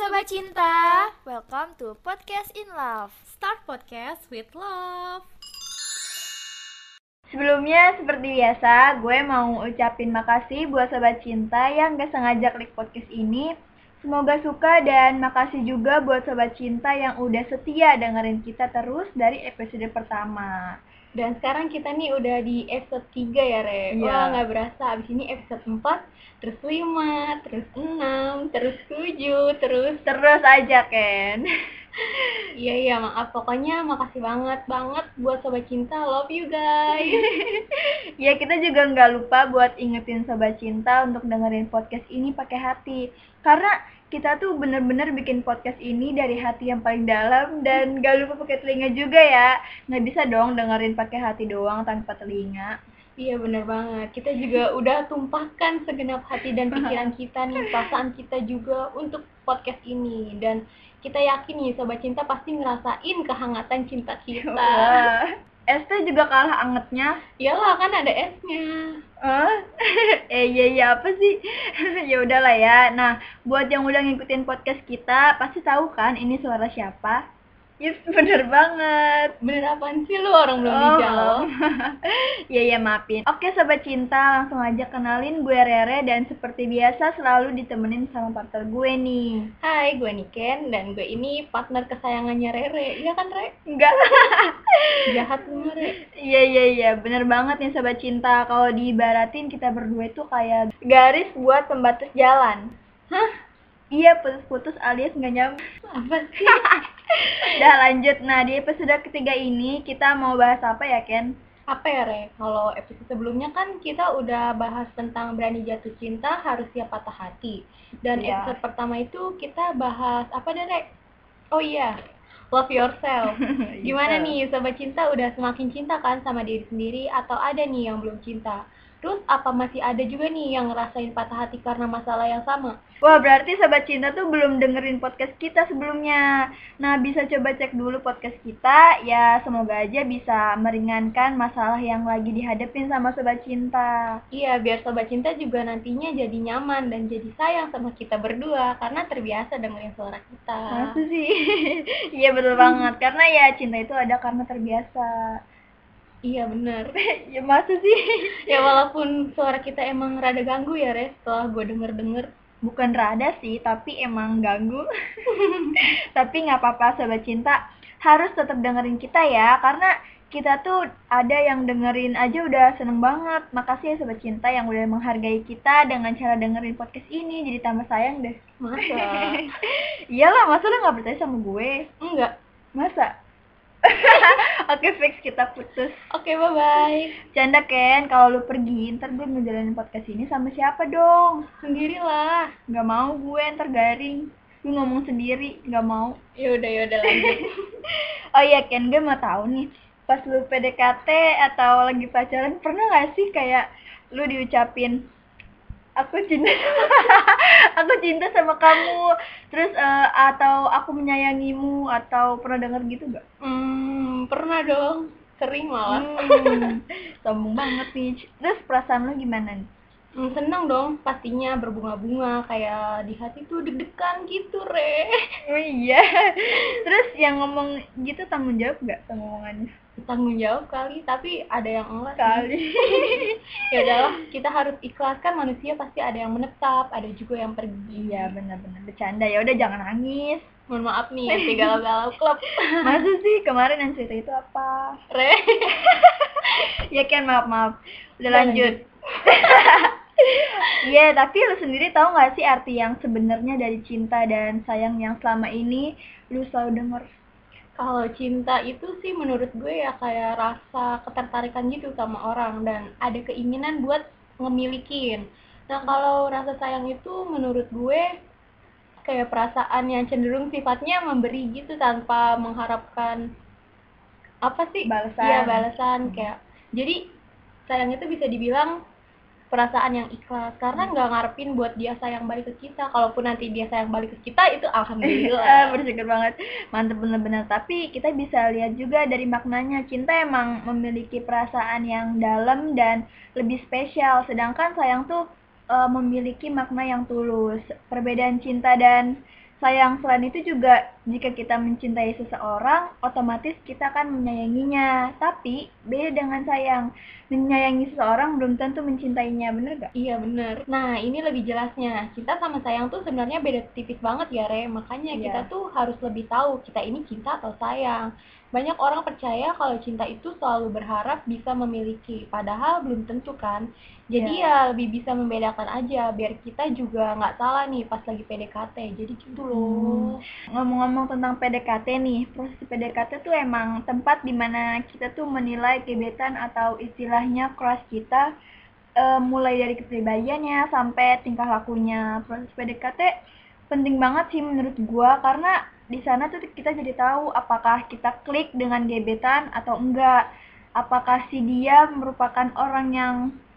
Sobat Cinta, welcome to Podcast in Love. Start podcast with love. Sebelumnya, seperti biasa, gue mau ucapin makasih buat Sobat Cinta yang gak sengaja klik podcast ini. Semoga suka dan makasih juga buat Sobat Cinta yang udah setia dengerin kita terus dari episode pertama. Dan sekarang kita nih udah di episode 3 ya, Re. Iya. Wah, nggak berasa. Abis ini episode 4, terus 5, terus 6, terus 7, terus... Terus aja, Ken. Iya, iya, maaf. Pokoknya makasih banget, banget buat Sobat Cinta. Love you, guys. ya, kita juga nggak lupa buat ingetin Sobat Cinta untuk dengerin podcast ini pakai hati. Karena kita tuh bener-bener bikin podcast ini dari hati yang paling dalam dan gak lupa pakai telinga juga ya. Nggak bisa dong dengerin pakai hati doang tanpa telinga. Iya, bener banget. Kita juga udah tumpahkan segenap hati dan pikiran kita nih, perasaan kita juga untuk podcast ini. Dan kita yakin nih, Sobat Cinta pasti ngerasain kehangatan cinta kita. Wah, ST juga kalah angetnya. Iyalah, kan ada esnya. Oh, eh iya iya apa sih? ya udahlah ya. Nah, buat yang udah ngikutin podcast kita, pasti tahu kan ini suara siapa? Yes, bener banget. Bener apaan sih lu orang belum dijawab? ya ya maafin. Oke sobat cinta, langsung aja kenalin gue Rere dan seperti biasa selalu ditemenin sama partner gue nih. Hai, gue Niken dan gue ini partner kesayangannya Rere. Iya kan, Re? Enggak. Jahat lu, Re. Iya iya iya, bener banget nih sobat cinta. Kalau diibaratin kita berdua itu kayak garis buat pembatas jalan. Hah? Iya, putus-putus alias nggak nyambung. Apa sih? Udah lanjut. Nah, di episode ketiga ini kita mau bahas apa ya, Ken? Apa ya, Re? Kalau episode sebelumnya kan kita udah bahas tentang berani jatuh cinta harus siap patah hati. Dan Iya. episode pertama itu kita bahas apa deh, Re? Oh iya, love yourself. Gimana Gitu. nih, sobat cinta udah semakin cinta kan sama diri sendiri atau ada nih yang belum cinta? Terus apa masih ada juga nih yang ngerasain patah hati karena masalah yang sama? Wah, berarti sobat cinta tuh belum dengerin podcast kita sebelumnya. Nah, bisa coba cek dulu podcast kita. Ya, semoga aja bisa meringankan masalah yang lagi dihadapin sama sobat cinta. Iya, biar sobat cinta juga nantinya jadi nyaman dan jadi sayang sama kita berdua karena terbiasa dengerin suara kita. Masa sih? Iya, betul banget. Karena ya cinta itu ada karena terbiasa. Iya bener. ya masa sih? ya walaupun suara kita emang rada ganggu ya, Res, setelah gue denger-denger. Bukan rada sih, tapi emang ganggu. tapi nggak apa-apa sobat cinta, harus tetap dengerin kita ya, karena kita tuh ada yang dengerin aja udah seneng banget. Makasih ya sobat cinta yang udah menghargai kita dengan cara dengerin podcast ini, jadi tambah sayang deh. Masa? Iyalah, masa lu nggak percaya sama gue? Enggak. Masa? Oke fix kita putus. Oke, bye-bye. Canda Ken, kalau lu pergi ntar gue ngejalanin podcast ini sama siapa dong? Sendirilah. Nggak mau gue ntar garing. Gue ngomong sendiri, nggak mau. Yaudah, yaudah lanjut. Oh iya Ken, gue mau tahu nih. Pas lu PDKT atau lagi pacaran, pernah nggak sih kayak lu diucapin aku cinta aku cinta sama kamu terus eh, atau aku menyayangimu atau pernah denger gitu gak? hmm, pernah dong. Sering malah. Hmm, sombong banget nih. Terus perasaan lu gimana nih? Hmm, senang dong pastinya berbunga-bunga kayak di hati tuh deg-degan gitu re Oh iya. Terus yang ngomong gitu tanggung jawab gak sama omongannya? Tanggung jawab kali tapi ada yang enggak. Kali. ya udahlah kita harus ikhlaskan manusia pasti ada yang menetap ada juga yang pergi Iya benar-benar bercanda ya udah jangan nangis. mohon maaf nih si galau-galau klub Masa sih kemarin yang cerita itu apa? re ya kan maaf maaf. Udah Udah lanjut. Iya, tapi lu sendiri tahu nggak sih arti yang sebenarnya dari cinta dan sayang yang selama ini lu selalu denger? Kalau cinta itu sih menurut gue ya kayak rasa ketertarikan gitu sama orang dan ada keinginan buat ngemilikin nah kalau rasa sayang itu menurut gue kayak perasaan yang cenderung sifatnya memberi gitu tanpa mengharapkan apa sih Balasan. Iya balasan kayak jadi sayang itu bisa dibilang perasaan yang ikhlas. Karena nggak ngarepin buat dia sayang balik ke kita. Kalaupun nanti dia sayang balik ke kita itu Ah, alhamdulillah bersyukur banget. Mantep bener-bener. Tapi kita bisa lihat juga dari maknanya. Cinta emang memiliki perasaan yang dalam dan lebih spesial. Sedangkan sayang tuh eh, memiliki makna yang tulus. Perbedaan cinta dan sayang selain itu juga jika kita mencintai seseorang otomatis kita akan menyayanginya tapi beda dengan sayang menyayangi seseorang belum tentu mencintainya bener gak? Iya bener. Nah ini lebih jelasnya. Cinta sama sayang tuh sebenarnya beda tipis banget ya Re. Makanya Iya. kita tuh harus lebih tahu kita ini cinta atau sayang. Banyak orang percaya kalau cinta itu selalu berharap bisa memiliki. Padahal belum tentu kan. Jadi ya lebih bisa membedakan aja biar kita juga nggak salah nih pas lagi PDKT. Jadi gitu loh. Ngomong-ngomong tentang PDKT nih, proses PDKT tuh emang tempat di mana kita tuh menilai gebetan atau istilahnya crush kita eh, mulai dari kepribadiannya sampai tingkah lakunya. Proses PDKT penting banget sih menurut gua karena di sana tuh kita jadi tahu apakah kita klik dengan gebetan atau enggak. Apakah si dia merupakan orang yang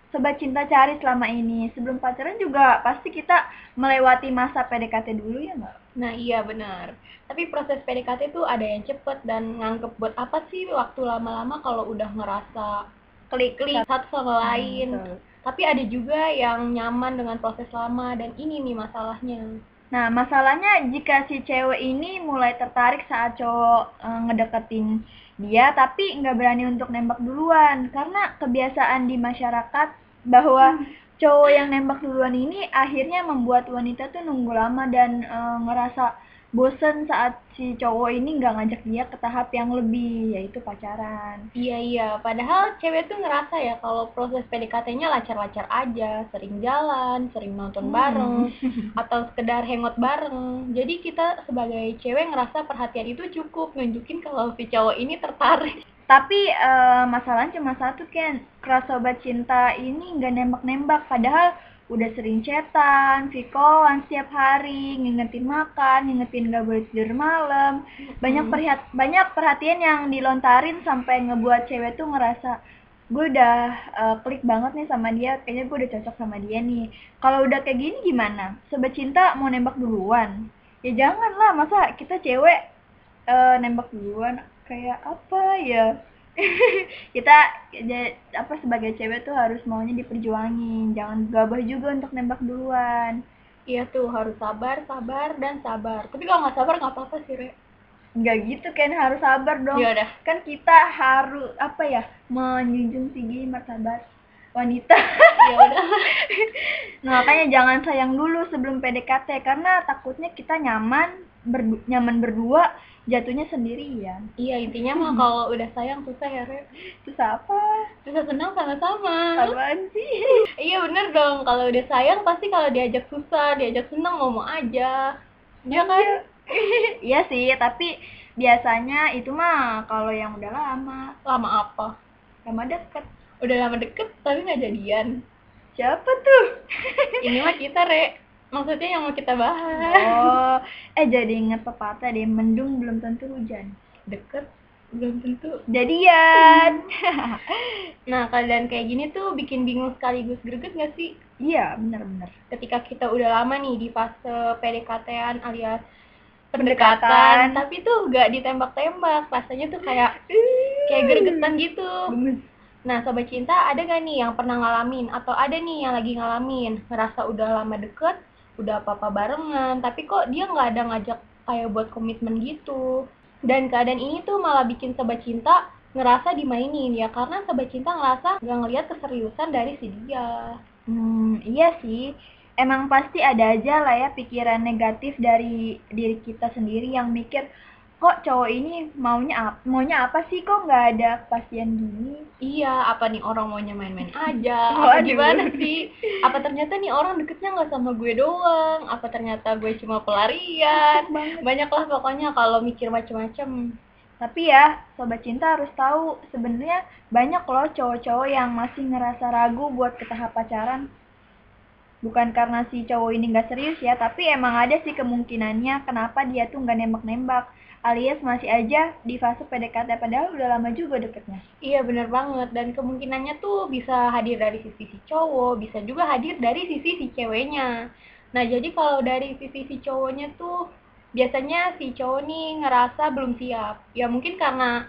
sobat cinta cari selama ini. Sebelum pacaran juga pasti kita melewati masa PDKT dulu ya nggak? Nah iya benar. Tapi proses PDKT tuh ada yang cepet dan nganggep buat apa sih waktu lama-lama kalau udah ngerasa klik-klik satu sama lain. Betul. Tapi ada juga yang nyaman dengan proses lama dan ini nih masalahnya. Nah, masalahnya jika si cewek ini mulai tertarik saat cowok eh, ngedeketin dia, tapi nggak berani untuk nembak duluan, karena kebiasaan di masyarakat bahwa cowok yang nembak duluan ini akhirnya membuat wanita tuh nunggu lama dan eh, ngerasa bosen saat si cowok ini nggak ngajak dia ke tahap yang lebih, yaitu pacaran. Iya iya, padahal cewek tuh ngerasa ya kalau proses PDKT-nya lancar-lancar aja, sering jalan, sering nonton bareng, atau sekedar hangout bareng. Jadi kita sebagai cewek ngerasa perhatian itu cukup nunjukin kalau si cowok ini tertarik. Tapi eh, masalahnya cuma satu Ken, keras sobat cinta ini nggak nembak-nembak, padahal udah sering chatan, vikolan setiap hari, ngingetin makan, ngingetin nggak boleh tidur malam, banyak perhat banyak perhatian yang dilontarin sampai ngebuat cewek tuh ngerasa gue udah eh, klik banget nih sama dia, kayaknya gue udah cocok sama dia nih. Kalau udah kayak gini gimana? Sobat cinta mau nembak duluan? Ya jangan lah, masa kita cewek eh, nembak duluan kayak apa ya kita apa sebagai cewek tuh harus maunya diperjuangin jangan gabah juga untuk nembak duluan Iya tuh harus sabar, sabar, dan sabar. Tapi kalau nggak sabar nggak apa-apa sih, Re. nggak gitu kan harus sabar dong Ya udah. kan kita harus apa ya menjunjung tinggi martabat wanita Ya udah. nah makanya jangan sayang dulu sebelum PDKT karena takutnya kita nyaman berdu- nyaman berdua jatuhnya sendirian Iya intinya mah kalau udah sayang susah ya, Re. terus apa Susah senang sama-sama. apaan sih Iya bener dong, kalau udah sayang pasti kalau diajak susah, diajak senang ngomong aja. Iya kan? iya sih tapi biasanya itu mah kalau yang udah lama Lama apa? lama deket Udah lama deket tapi nggak jadian. siapa tuh Ini mah kita, Re. Maksudnya yang mau kita bahas. oh eh jadi inget pepatah deh mendung belum tentu hujan Deket belum tentu. jadian Nah, keadaan kayak gini tuh bikin bingung sekaligus greget nggak sih? iya bener-bener Ketika kita udah lama nih di fase PDKT-an alias Pendekatan. pendekatan, tapi tuh nggak ditembak-tembak, rasanya tuh kayak kayak gregetan gitu. Nah, sobat cinta, ada gak nih yang pernah ngalamin atau ada nih yang lagi ngalamin ngerasa udah lama deket, udah apa-apa barengan, tapi kok dia nggak ada ngajak kayak buat komitmen gitu. Dan keadaan ini tuh malah bikin sobat cinta ngerasa dimainin ya karena sobat cinta ngerasa nggak ngeliat keseriusan dari si dia. Hmm, iya sih. Emang pasti ada aja lah ya pikiran negatif dari diri kita sendiri yang mikir kok cowok ini maunya apa, maunya apa sih kok nggak ada kepastian gini. Iya, apa nih orang maunya main-main aja? Waduh. Apa gimana sih? Apa ternyata nih orang deketnya nggak sama gue doang? Apa ternyata gue cuma pelarian? Banyak lah pokoknya kalau mikir macem-macem. Tapi ya, sobat cinta harus tahu sebenarnya banyak loh cowok-cowok yang masih ngerasa ragu buat ke tahap pacaran. Bukan karena si cowok ini nggak serius ya, tapi emang ada sih kemungkinannya kenapa dia tuh nggak nembak-nembak. Alias masih aja di fase PDKT padahal udah lama juga deketnya. Iya bener banget dan kemungkinannya tuh bisa hadir dari sisi si cowok, bisa juga hadir dari sisi si ceweknya. Nah jadi kalau dari sisi si cowoknya tuh biasanya si cowok nih ngerasa belum siap. Ya mungkin karena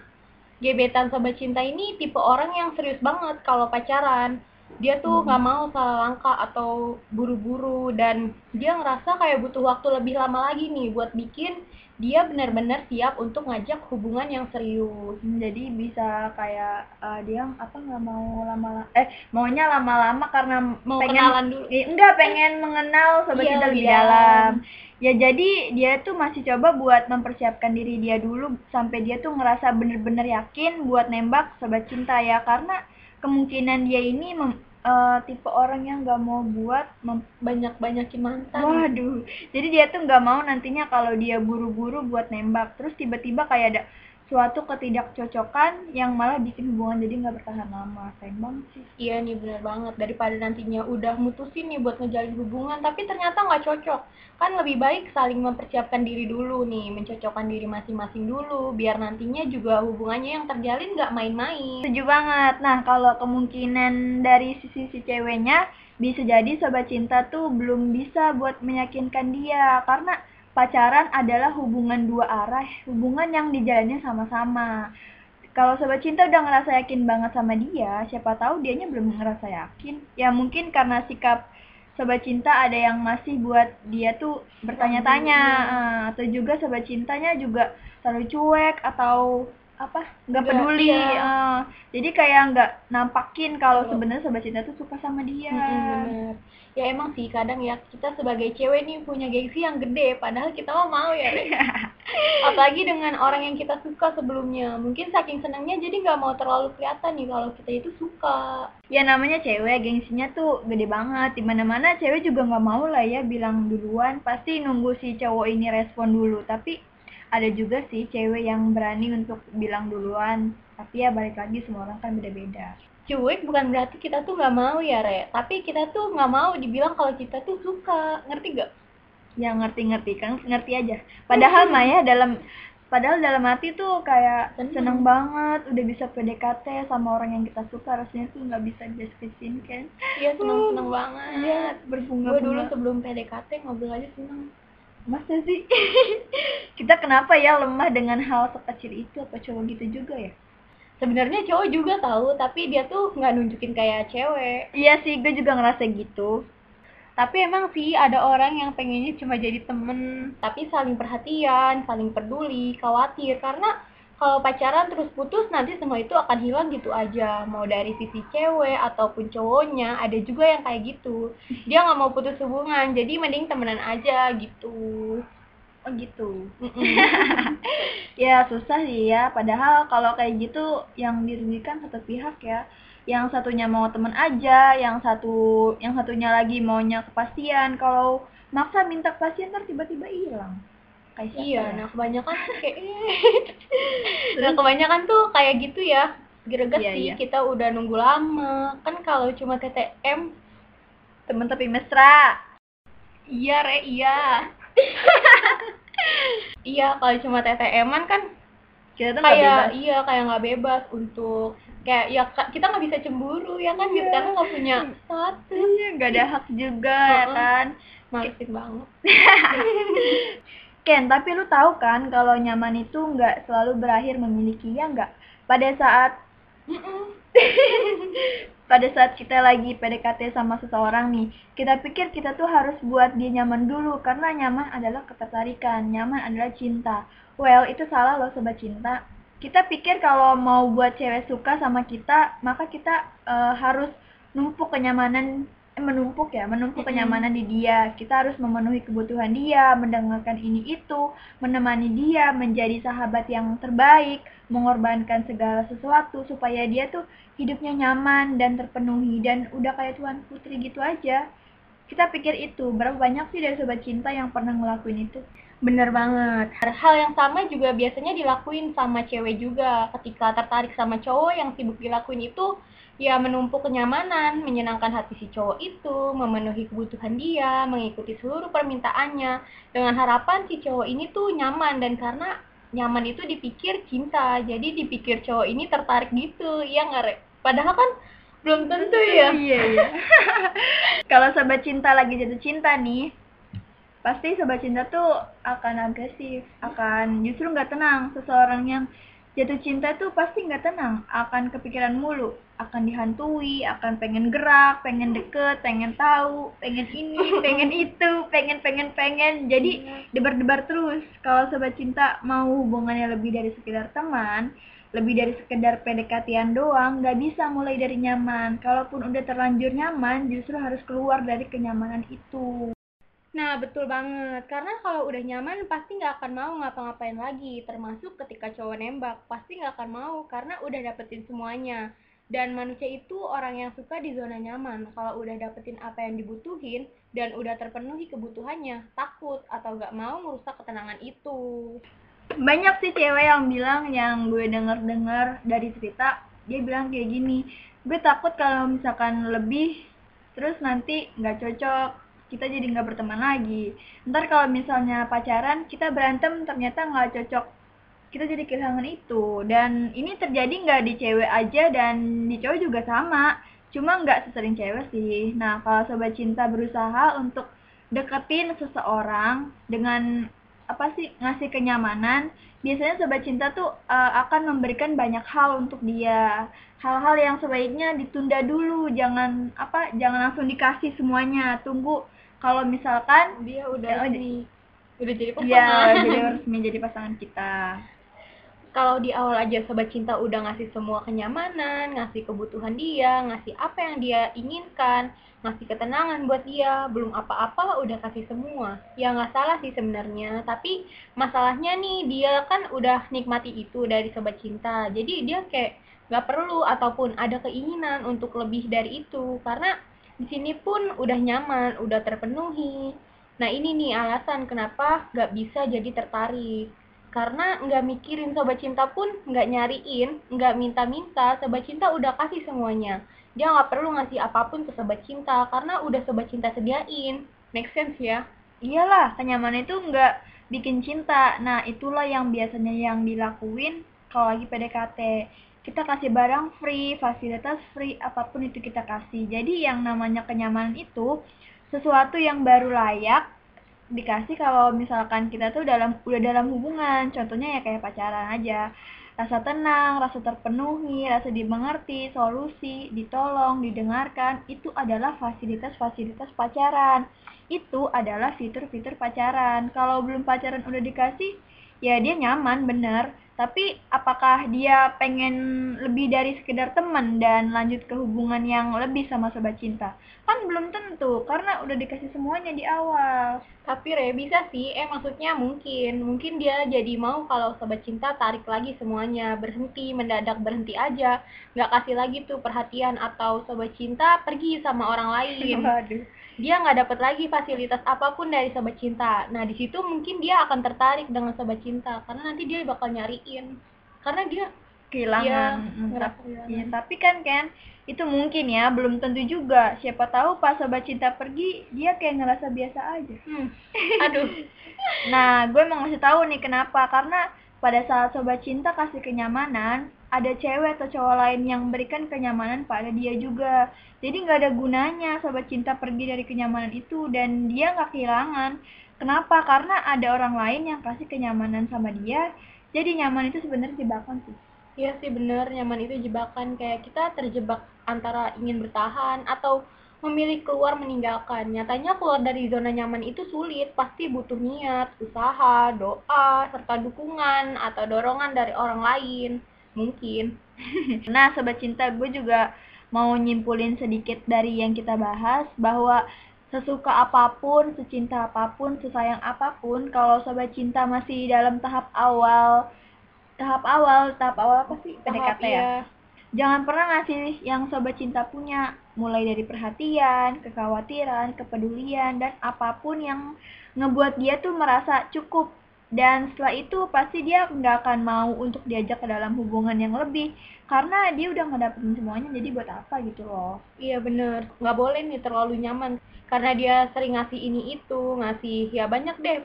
gebetan sobat cinta ini tipe orang yang serius banget kalau pacaran. Dia tuh nggak mau salah langkah atau buru-buru. Dan dia ngerasa kayak butuh waktu lebih lama lagi nih buat bikin dia benar-benar siap untuk ngajak hubungan yang serius. Hmm, jadi bisa kayak eh, dia apa nggak mau lama eh maunya lama-lama karena Mau pengen kenalan dulu. Eh, enggak pengen mengenal sobat Iya, cinta lebih dalam. ya jadi dia tuh masih coba buat mempersiapkan diri dia dulu sampai dia tuh ngerasa bener-bener yakin buat nembak sobat cinta ya. Karena kemungkinan dia ini mem- eh, tipe orang yang nggak mau buat Banyak-banyakin mantan. Waduh, jadi dia tuh nggak mau nantinya kalau dia buru-buru buat nembak, terus tiba-tiba kayak ada suatu ketidakcocokan yang malah bikin hubungan jadi nggak bertahan lama. Sayang banget sih. Iya nih bener banget daripada nantinya udah mutusin nih buat ngejalin hubungan tapi ternyata nggak cocok kan lebih baik saling mempersiapkan diri dulu nih mencocokkan diri masing-masing dulu biar nantinya juga hubungannya yang terjalin nggak main-main Setuju banget. Nah, kalau kemungkinan dari sisi si ceweknya bisa jadi sobat cinta tuh belum bisa buat meyakinkan dia karena pacaran adalah hubungan dua arah, hubungan yang dijalannya sama-sama. Kalau sobat cinta udah ngerasa yakin banget sama dia, siapa tahu dianya belum ngerasa yakin. Ya mungkin karena sikap sobat cinta ada yang masih buat dia tuh bertanya-tanya eh, atau juga sobat cintanya juga terlalu cuek atau apa nggak peduli iya. eh. jadi kayak nggak nampakin kalau Betul. sebenarnya sobat cinta tuh suka sama dia bener. Ya emang sih kadang ya kita sebagai cewek nih punya gengsi yang gede padahal kita mah mau ya Re. Apalagi dengan orang yang kita suka sebelumnya Mungkin saking senangnya jadi nggak mau terlalu kelihatan nih kalau kita itu suka ya namanya cewek gengsinya tuh gede banget di mana-mana cewek juga nggak mau lah ya bilang duluan pasti nunggu si cowok ini respon dulu tapi ada juga sih cewek yang berani untuk bilang duluan tapi ya balik lagi semua orang kan beda-beda. Cuek bukan berarti kita tuh nggak mau ya Re. Tapi kita tuh nggak mau dibilang kalau kita tuh suka. Ngerti gak? ya ngerti-ngerti kan? Ngerti aja. Padahal mah ya dalam padahal dalam hati tuh kayak Seneng. seneng banget udah bisa PDKT sama orang yang kita suka. Rasanya tuh nggak bisa deskripsiin kan? Iya seneng-seneng banget. Iya, berbunga-bunga. Dulu sebelum PDKT ngobrol aja seneng masa sih? Kita kenapa ya lemah dengan hal sekecil itu? Apa cowok gitu juga ya? Sebenarnya cowok juga tahu tapi dia tuh nggak nunjukin kayak cewek. Iya sih gue juga ngerasa gitu. Tapi emang sih ada orang yang pengennya cuma jadi temen. Tapi saling perhatian, saling peduli, khawatir. Karena kalau pacaran terus putus nanti semua itu akan hilang gitu aja. Mau dari sisi cewek ataupun cowoknya ada juga yang kayak gitu. Dia nggak mau putus hubungan jadi mending temenan aja gitu. Oh gitu. Ya susah sih ya. Padahal kalau kayak gitu yang dirugikan satu pihak ya. Yang satunya mau temen aja yang satu yang satunya lagi maunya kepastian. Kalau maksa minta kepastian ntar tiba-tiba hilang kayak Iya, ya? nah kebanyakan kayak Nah kebanyakan tuh kayak gitu ya. Greget Iya, sih, iya. kita udah nunggu lama. Kan kalau cuma TTM temen tapi mesra. Iya re, iya. Iya, kalau cuma TTM-an kan kita tuh kayak bebas. iya kayak nggak bebas untuk kayak ya kita nggak bisa cemburu ya kan? Iya. karena nggak punya status. Iya, nggak ada hak juga ya kan? Malesin banget Ken, tapi lu tahu kan kalau nyaman itu nggak selalu berakhir memiliki ya nggak? Pada saat pada saat kita lagi PDKT sama seseorang nih, kita pikir kita tuh harus buat dia nyaman dulu karena nyaman adalah ketertarikan, nyaman adalah cinta. Well, itu salah loh sobat cinta. Kita pikir kalau mau buat cewek suka sama kita, maka kita eh, harus numpuk kenyamanan menumpuk ya, menumpuk kenyamanan di dia. Kita harus memenuhi kebutuhan dia, mendengarkan ini itu, menemani dia, menjadi sahabat yang terbaik, mengorbankan segala sesuatu supaya dia tuh hidupnya nyaman dan terpenuhi dan udah kayak tuan putri gitu aja. Kita pikir itu, berapa banyak sih dari sobat cinta yang pernah ngelakuin itu? Bener banget. Hal yang sama juga biasanya dilakuin sama cewek juga. Ketika tertarik sama cowok yang sibuk dilakuin itu, ya menumpuk kenyamanan, menyenangkan hati si cowok itu, memenuhi kebutuhan dia, mengikuti seluruh permintaannya, dengan harapan si cowok ini tuh nyaman dan karena nyaman itu dipikir cinta, jadi dipikir cowok ini tertarik gitu, iya nggak Re? Padahal kan belum tentu ya. Iya, iya. Kalau sobat cinta lagi jatuh cinta nih, pasti sobat cinta tuh akan agresif, akan justru nggak tenang. Seseorang yang jatuh cinta tuh pasti nggak tenang, akan kepikiran mulu, akan dihantui, akan pengen gerak, pengen deket, pengen tahu, pengen ini, pengen itu, pengen pengen pengen. Jadi debar-debar terus. Kalau sobat cinta mau hubungannya lebih dari sekedar teman, lebih dari sekedar PDKT-an doang, nggak bisa mulai dari nyaman. Kalaupun udah terlanjur nyaman, justru harus keluar dari kenyamanan itu. Nah, betul banget. Karena kalau udah nyaman, pasti nggak akan mau ngapa-ngapain lagi. Termasuk ketika cowok nembak, pasti nggak akan mau karena udah dapetin semuanya. Dan manusia itu orang yang suka di zona nyaman. Kalau udah dapetin apa yang dibutuhin dan udah terpenuhi kebutuhannya, takut atau nggak mau merusak ketenangan itu. Banyak sih cewek yang bilang yang gue denger-denger dari cerita, dia bilang kayak gini, gue takut kalau misalkan lebih, terus nanti nggak cocok, kita jadi nggak berteman lagi. Ntar kalau misalnya pacaran kita berantem ternyata nggak cocok. Kita jadi kehilangan itu. Dan ini terjadi nggak di cewek aja dan di cowok juga sama. Cuma nggak sesering cewek sih. Nah kalau sobat cinta berusaha untuk deketin seseorang dengan apa sih ngasih kenyamanan biasanya sobat cinta tuh uh, akan memberikan banyak hal untuk dia. Hal-hal yang sebaiknya ditunda dulu. Jangan apa jangan langsung dikasih semuanya. Tunggu kalau misalkan dia udah ya, resmi udah jadi pasangan jadi resmi jadi pasangan kita. kalau di awal aja sobat cinta udah ngasih semua kenyamanan, ngasih kebutuhan dia, ngasih apa yang dia inginkan, ngasih ketenangan buat dia, belum apa-apa udah kasih semua. Ya nggak salah sih sebenarnya, tapi masalahnya nih dia kan udah nikmati itu dari sobat cinta, jadi dia kayak nggak perlu ataupun ada keinginan untuk lebih dari itu, karena di sini pun udah nyaman, udah terpenuhi. Nah ini nih alasan kenapa nggak bisa jadi tertarik. Karena nggak mikirin sobat cinta pun nggak nyariin nggak minta-minta sobat cinta udah kasih semuanya. Dia nggak perlu ngasih apa pun ke sobat cinta karena udah sobat cinta sediain. Make sense ya? Iyalah kenyamanan itu nggak bikin cinta. Nah itulah yang biasanya yang dilakuin kalau lagi PDKT kita kasih barang free fasilitas free apa pun itu kita kasih jadi yang namanya kenyamanan itu sesuatu yang baru layak dikasih kalau misalkan kita tuh dalam udah dalam hubungan contohnya ya kayak pacaran aja rasa tenang, rasa terpenuhi, rasa dimengerti, solusi, ditolong, didengarkan, itu adalah fasilitas-fasilitas pacaran. Itu adalah fitur-fitur pacaran. Kalau belum pacaran udah dikasih, ya dia nyaman bener tapi apakah dia pengen lebih dari sekedar teman dan lanjut ke hubungan yang lebih sama sobat cinta? Kan belum tentu karena udah dikasih semuanya di awal. Tapi Re bisa sih. Eh maksudnya mungkin. Mungkin dia jadi mau kalau sobat cinta tarik lagi semuanya. Berhenti mendadak berhenti aja. Nggak kasih lagi tuh perhatian atau sobat cinta pergi sama orang lain. Waduh dia nggak dapat lagi fasilitas apa pun dari sobat cinta. Nah di situ mungkin dia akan tertarik dengan sobat cinta karena nanti dia bakal nyariin karena dia kehilangan kehilangan. ya, tapi kan kan itu mungkin ya belum tentu juga siapa tahu pas sobat cinta pergi dia kayak ngerasa biasa aja hmm, aduh Nah, gue mau ngasih tahu nih kenapa. Karena pada saat sobat cinta kasih kenyamanan, ada cewek atau cowok lain yang memberikan kenyamanan pada dia juga. Jadi nggak ada gunanya sobat cinta pergi dari kenyamanan itu dan dia nggak kehilangan. Kenapa? Karena ada orang lain yang kasih kenyamanan sama dia. Jadi nyaman itu sebenarnya jebakan sih. Iya sih bener nyaman itu jebakan kayak kita terjebak antara ingin bertahan atau memilih keluar meninggalkan. Nyatanya keluar dari zona nyaman itu sulit, pasti butuh niat, usaha, doa, serta dukungan atau dorongan dari orang lain. Mungkin. Nah, sobat cinta, gue juga mau nyimpulin sedikit dari yang kita bahas bahwa sesuka apa pun, secinta apa pun, sesayang apa pun, kalau sobat cinta masih dalam tahap awal, tahap awal, tahap awal apa sih? PDKT ya. iya. Jangan pernah ngasih yang sobat cinta punya, mulai dari perhatian, kekhawatiran, kepedulian, dan apa pun yang ngebuat dia tuh merasa cukup. Dan setelah itu pasti dia nggak akan mau untuk diajak ke dalam hubungan yang lebih, karena dia udah ngedapetin semuanya, jadi buat apa gitu loh. Iya bener, nggak boleh nih terlalu nyaman karena dia sering ngasih ini itu, ngasih ya banyak deh.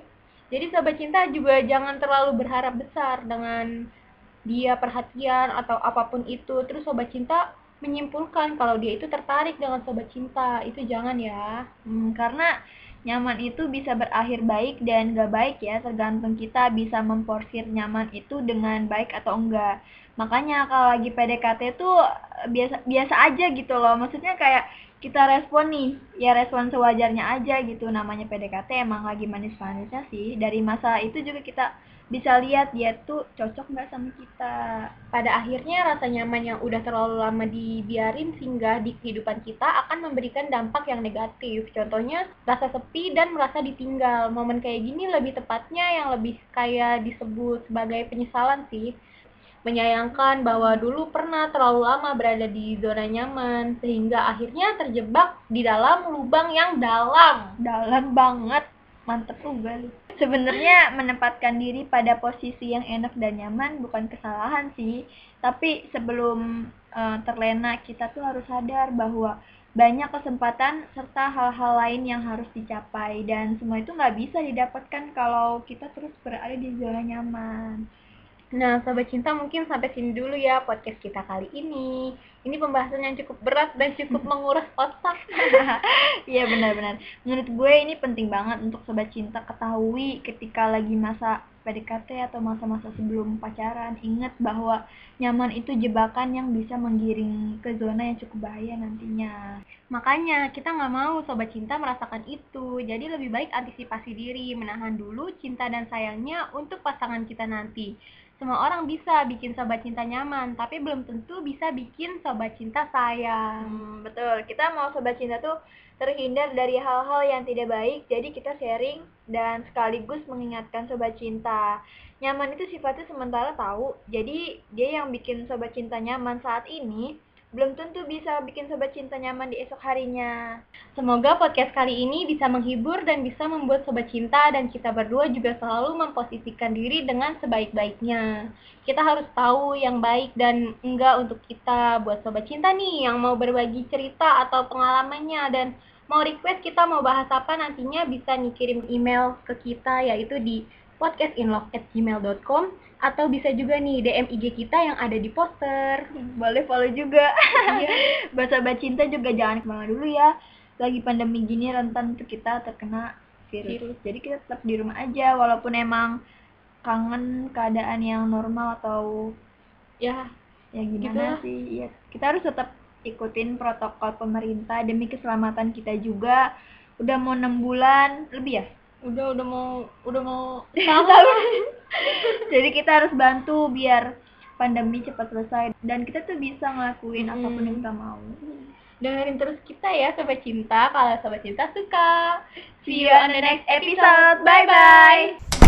Jadi sahabat cinta juga jangan terlalu berharap besar dengan dia perhatian atau apa pun itu. Terus sobat cinta menyimpulkan kalau dia itu tertarik dengan sobat cinta, itu jangan ya. Hmm, karena nyaman itu bisa berakhir baik dan gak baik ya tergantung kita bisa memporsir nyaman itu dengan baik atau enggak. Makanya kalau lagi PDKT tuh biasa biasa aja gitu loh. Maksudnya kayak kita respon nih ya respon sewajarnya aja gitu. Namanya PDKT emang lagi manis-manisnya sih. Dari masa itu juga kita bisa lihat dia tuh cocok nggak sama kita. Pada akhirnya rasa nyaman yang udah terlalu lama dibiarin singgah di kehidupan kita akan memberikan dampak yang negatif. Contohnya rasa sepi dan merasa ditinggal. Momen kayak gini lebih tepatnya yang lebih kayak disebut sebagai penyesalan sih. Menyayangkan bahwa dulu pernah terlalu lama berada di zona nyaman sehingga akhirnya terjebak di dalam lubang yang dalam. Dalam banget. Mantep juga lu sebenarnya menempatkan diri pada posisi yang enak dan nyaman bukan kesalahan sih. Tapi sebelum uh, terlena kita tuh harus sadar bahwa banyak kesempatan serta hal-hal lain yang harus dicapai. Dan semua itu nggak bisa didapatkan kalau kita terus berada di zona nyaman Nah, Sobat Cinta mungkin sampai sini dulu ya podcast kita kali ini. Ini pembahasan yang cukup berat dan cukup menguras otak. Iya benar-benar. Menurut gue ini penting banget untuk Sobat Cinta ketahui ketika lagi masa PDKT atau masa-masa sebelum pacaran. Ingat bahwa nyaman itu jebakan yang bisa menggiring ke zona yang cukup bahaya nantinya. Makanya kita nggak mau Sobat Cinta merasakan itu. Jadi lebih baik antisipasi diri, menahan dulu cinta dan sayangnya untuk pasangan kita nanti semua orang bisa bikin sobat cinta nyaman, tapi belum tentu bisa bikin sobat cinta sayang. Hmm, betul. Kita mau sobat cinta tuh terhindar dari hal-hal yang tidak baik, jadi kita sharing dan sekaligus mengingatkan sobat cinta. Nyaman itu sifatnya sementara tahu, jadi dia yang bikin sobat cinta nyaman saat ini belum tentu bisa bikin sobat cinta nyaman di esok harinya. Semoga podcast kali ini bisa menghibur dan bisa membuat sobat cinta dan kita berdua juga selalu memposisikan diri dengan sebaik-baiknya. Kita harus tahu yang baik dan enggak untuk kita buat sobat cinta nih yang mau berbagi cerita atau pengalamannya dan mau request kita mau bahas apa nantinya bisa nih kirim email ke kita yaitu di podcastinlove@gmail.com atau bisa juga nih DM IG kita yang ada di poster. Boleh follow juga. Iya. Buat sahabat cinta juga jangan ke mana dulu ya. Lagi pandemi gini rentan untuk kita terkena virus. virus. Jadi kita tetap di rumah aja walaupun emang kangen keadaan yang normal atau ya ya gimana gitu. sih. Ya, kita harus tetap ikutin protokol pemerintah demi keselamatan kita juga. Udah mau enam bulan lebih ya? Udah udah mau udah mau jadi kita harus bantu biar pandemi cepat selesai dan kita tuh bisa ngelakuin hmm. apa pun yang kita mau. Dengerin terus kita ya sobat cinta. Kalau sobat cinta suka. See you on the next episode. bye bye